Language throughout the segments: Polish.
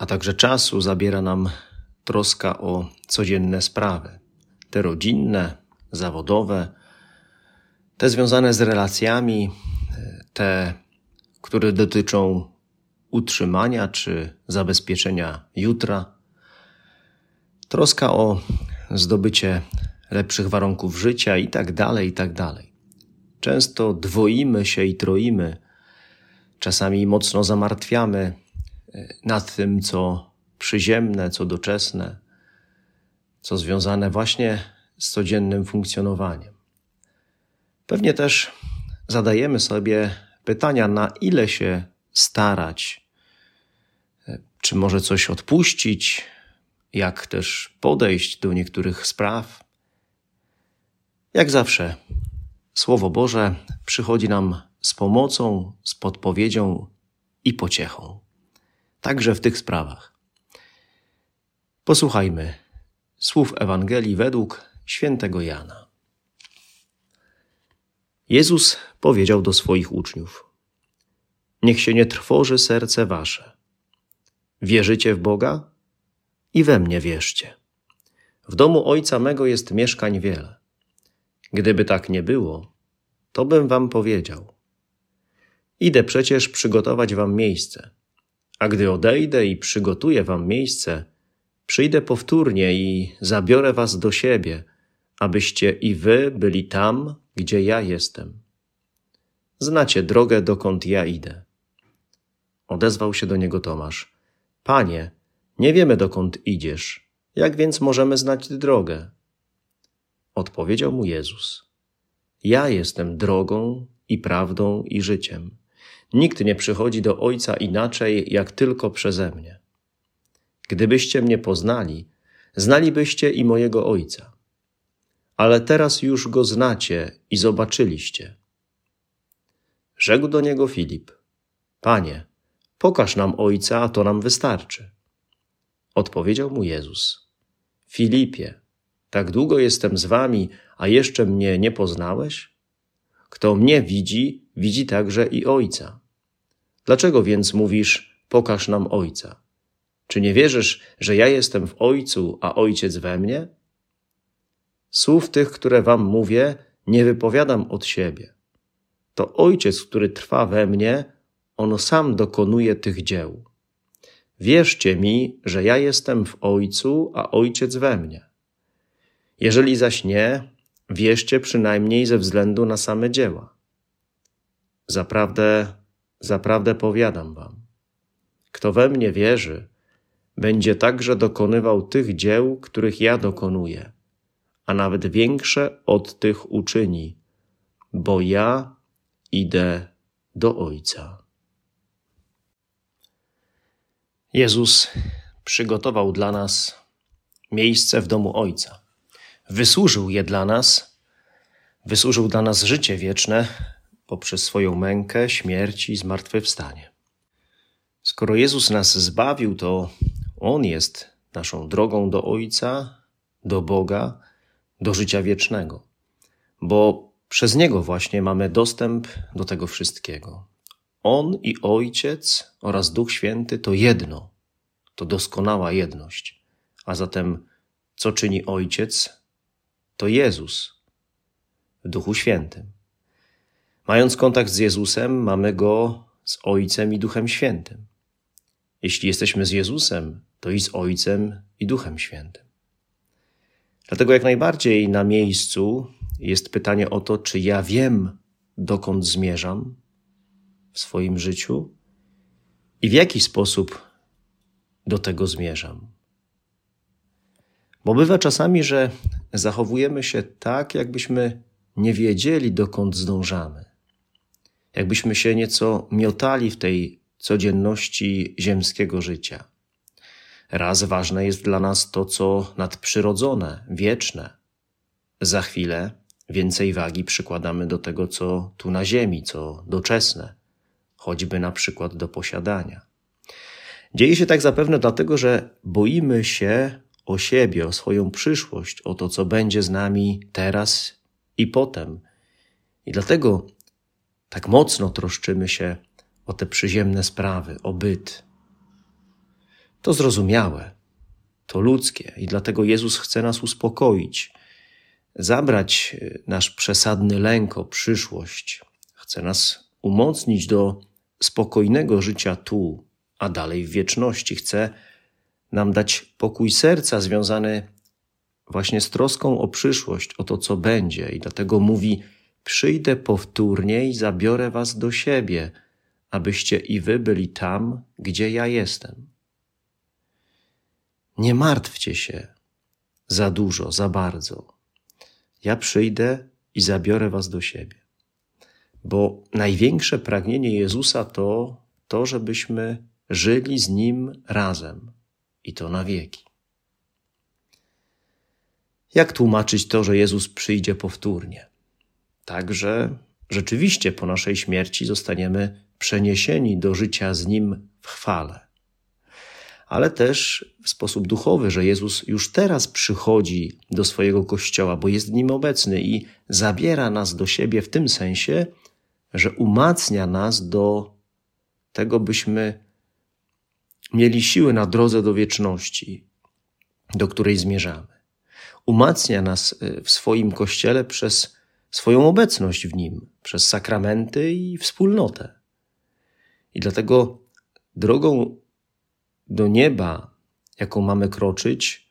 a także czasu zabiera nam troska o codzienne sprawy, te rodzinne, zawodowe, te związane z relacjami, te, które dotyczą utrzymania czy zabezpieczenia jutra, troska o zdobycie lepszych warunków życia i tak dalej, i tak dalej. Często dwoimy się i troimy, czasami mocno zamartwiamy. e, nad tym, co przyziemne, co doczesne, co związane właśnie z codziennym funkcjonowaniem. Pewnie też zadajemy sobie pytania, na ile się starać, e, czy może coś odpuścić, jak też podejść do niektórych spraw. Jak zawsze, Słowo Boże przychodzi nam z pomocą, z podpowiedzią i pociechą. Także w tych sprawach. Posłuchajmy słów Ewangelii według świętego Jana. Jezus powiedział do swoich uczniów: Niech się nie trwoży serce wasze. Wierzycie w Boga? I we mnie wierzcie. W domu Ojca mego jest mieszkań wiele. Gdyby tak nie było, to bym wam powiedział. Idę przecież przygotować wam miejsce. A gdy odejdę i przygotuję wam miejsce, przyjdę powtórnie i zabiorę was do siebie, abyście i wy byli tam, gdzie ja jestem. Znacie drogę, dokąd ja idę. Odezwał się do niego Tomasz. Panie, nie wiemy dokąd idziesz. Jak więc możemy znać drogę? Odpowiedział mu Jezus. Ja jestem drogą i prawdą i życiem. Nikt nie przychodzi do Ojca inaczej, jak tylko przeze mnie. Gdybyście mnie poznali, znalibyście i mojego Ojca. Ale teraz już go znacie i zobaczyliście. Rzekł do niego Filip: Panie, pokaż nam Ojca, a to nam wystarczy. Odpowiedział mu Jezus: Filipie, tak długo jestem z wami, a jeszcze mnie nie poznałeś? Kto mnie widzi, widzi także i Ojca. Dlaczego więc mówisz, pokaż nam Ojca? Czy nie wierzysz, że ja jestem w Ojcu, a Ojciec we mnie? Słów tych, które wam mówię, nie wypowiadam od siebie. To Ojciec, który trwa we mnie, On sam dokonuje tych dzieł. Wierzcie mi, że ja jestem w Ojcu, a Ojciec we mnie. Jeżeli zaś nie, wierzcie przynajmniej ze względu na same dzieła. Zaprawdę, zaprawdę powiadam wam, kto we mnie wierzy, będzie także dokonywał tych dzieł, których ja dokonuję, a nawet większe od tych uczyni, bo ja idę do Ojca. Jezus przygotował dla nas miejsce w domu Ojca wysłużył je dla nas, wysłużył dla nas życie wieczne poprzez swoją mękę, śmierć i zmartwychwstanie. Skoro Jezus nas zbawił, to On jest naszą drogą do Ojca, do Boga, do życia wiecznego, bo przez Niego właśnie mamy dostęp do tego wszystkiego. On i Ojciec oraz Duch Święty to jedno, to doskonała jedność. A zatem, co czyni Ojciec, to Jezus w Duchu Świętym. Mając kontakt z Jezusem, mamy go z Ojcem i Duchem Świętym. Jeśli jesteśmy z Jezusem, to i z Ojcem i Duchem Świętym. Dlatego jak najbardziej na miejscu jest pytanie o to, czy ja wiem, dokąd zmierzam w swoim życiu i w jaki sposób do tego zmierzam. Bo bywa czasami, że zachowujemy się tak, jakbyśmy nie wiedzieli, dokąd zdążamy. Jakbyśmy się nieco miotali w tej codzienności ziemskiego życia. Raz ważne jest dla nas to, co nadprzyrodzone, wieczne. Za chwilę więcej wagi przykładamy do tego, co tu na ziemi, co doczesne, choćby na przykład do posiadania. Dzieje się tak zapewne dlatego, że boimy się o siebie, o swoją przyszłość, o to, co będzie z nami teraz i potem. I dlatego tak mocno troszczymy się o te przyziemne sprawy, o byt. To zrozumiałe, to ludzkie i dlatego Jezus chce nas uspokoić, zabrać e, nasz przesadny lęk o przyszłość, chce nas umocnić do spokojnego życia tu, a dalej w wieczności. Chce nam dać pokój serca związany właśnie z troską o przyszłość, o to, co będzie. I dlatego mówi: Przyjdę powtórnie i zabiorę was do siebie, abyście i wy byli tam, gdzie ja jestem. Nie martwcie się za dużo, za bardzo. Ja przyjdę i zabiorę was do siebie. Bo największe pragnienie Jezusa to to, żebyśmy żyli z Nim razem i to na wieki. Jak tłumaczyć to, że Jezus przyjdzie powtórnie? Także rzeczywiście po naszej śmierci zostaniemy przeniesieni do życia z Nim w chwale. Ale też w sposób duchowy, że Jezus już teraz przychodzi do swojego kościoła, bo jest w nim obecny i zabiera nas do siebie w tym sensie, że umacnia nas do tego, byśmy mieli siły na drodze do wieczności, do której zmierzamy. Umacnia nas y, w swoim kościele przez swoją obecność w nim, przez sakramenty i wspólnotę. I dlatego drogą do nieba, jaką mamy kroczyć,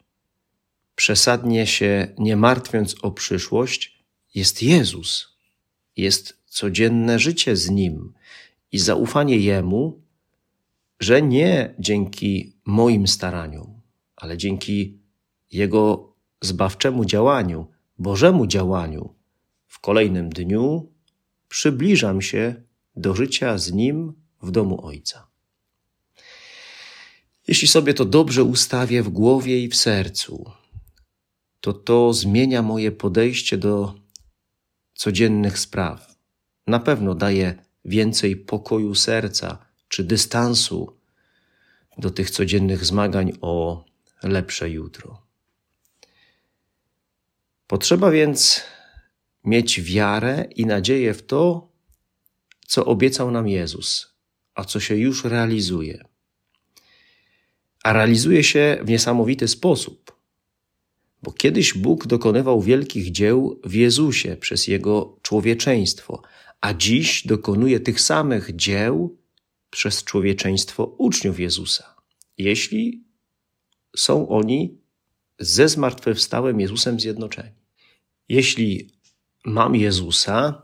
przesadnie się nie martwiąc o przyszłość, jest Jezus. Jest codzienne życie z Nim i zaufanie Jemu, że nie dzięki moim staraniom, ale dzięki Jego zbawczemu działaniu, Bożemu działaniu, w kolejnym dniu przybliżam się do życia z Nim w domu Ojca. Jeśli sobie to dobrze ustawię w głowie i w sercu, to to zmienia moje podejście do codziennych spraw. Na pewno daje więcej pokoju serca czy dystansu do tych codziennych zmagań o lepsze jutro. Potrzeba więc mieć wiarę i nadzieję w to, co obiecał nam Jezus, a co się już realizuje. A realizuje się w niesamowity sposób, bo kiedyś Bóg dokonywał wielkich dzieł w Jezusie przez Jego człowieczeństwo, a dziś dokonuje tych samych dzieł przez człowieczeństwo uczniów Jezusa, jeśli są oni ze zmartwychwstałym Jezusem zjednoczeni. Jeśli mam Jezusa,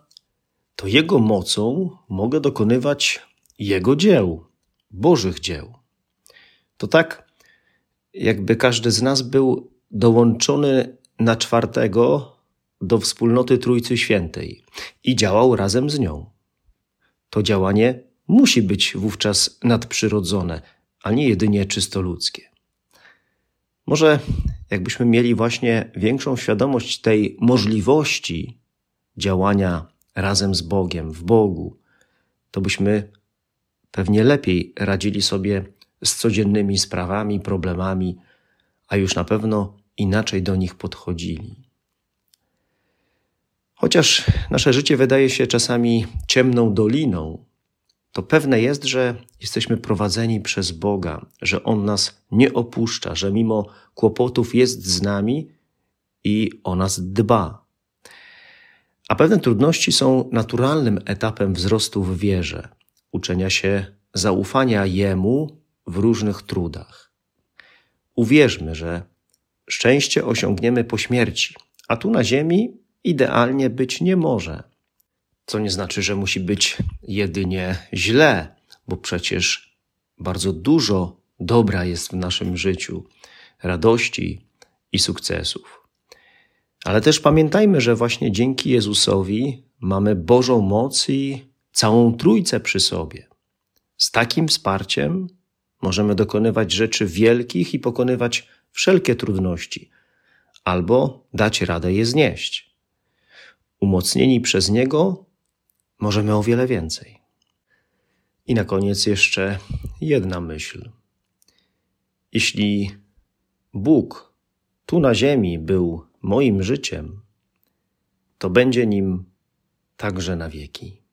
to Jego mocą mogę dokonywać Jego dzieł, Bożych dzieł. To tak, jakby każdy z nas był dołączony na czwartego do wspólnoty Trójcy Świętej i działał razem z nią. To działanie musi być wówczas nadprzyrodzone, a nie jedynie czysto ludzkie. Może jakbyśmy mieli właśnie większą świadomość tej możliwości działania razem z Bogiem, w Bogu, to byśmy pewnie lepiej radzili sobie z codziennymi sprawami, problemami, a już na pewno inaczej do nich podchodzili. Chociaż nasze życie wydaje się czasami ciemną doliną, to pewne jest, że jesteśmy prowadzeni przez Boga, że On nas nie opuszcza, że mimo kłopotów jest z nami i o nas dba. A pewne trudności są naturalnym etapem wzrostu w wierze, uczenia się zaufania Jemu w różnych trudach. Uwierzmy, że szczęście osiągniemy po śmierci, a tu na ziemi idealnie być nie może. Co nie znaczy, że musi być jedynie źle, bo przecież bardzo dużo dobra jest w naszym życiu, radości i sukcesów. Ale też pamiętajmy, że właśnie dzięki Jezusowi mamy Bożą moc i całą Trójcę przy sobie. Z takim wsparciem możemy dokonywać rzeczy wielkich i pokonywać wszelkie trudności, albo dać radę je znieść. Umocnieni przez Niego możemy o wiele więcej. I na koniec jeszcze jedna myśl. Jeśli Bóg tu na ziemi był moim życiem, to będzie nim także na wieki.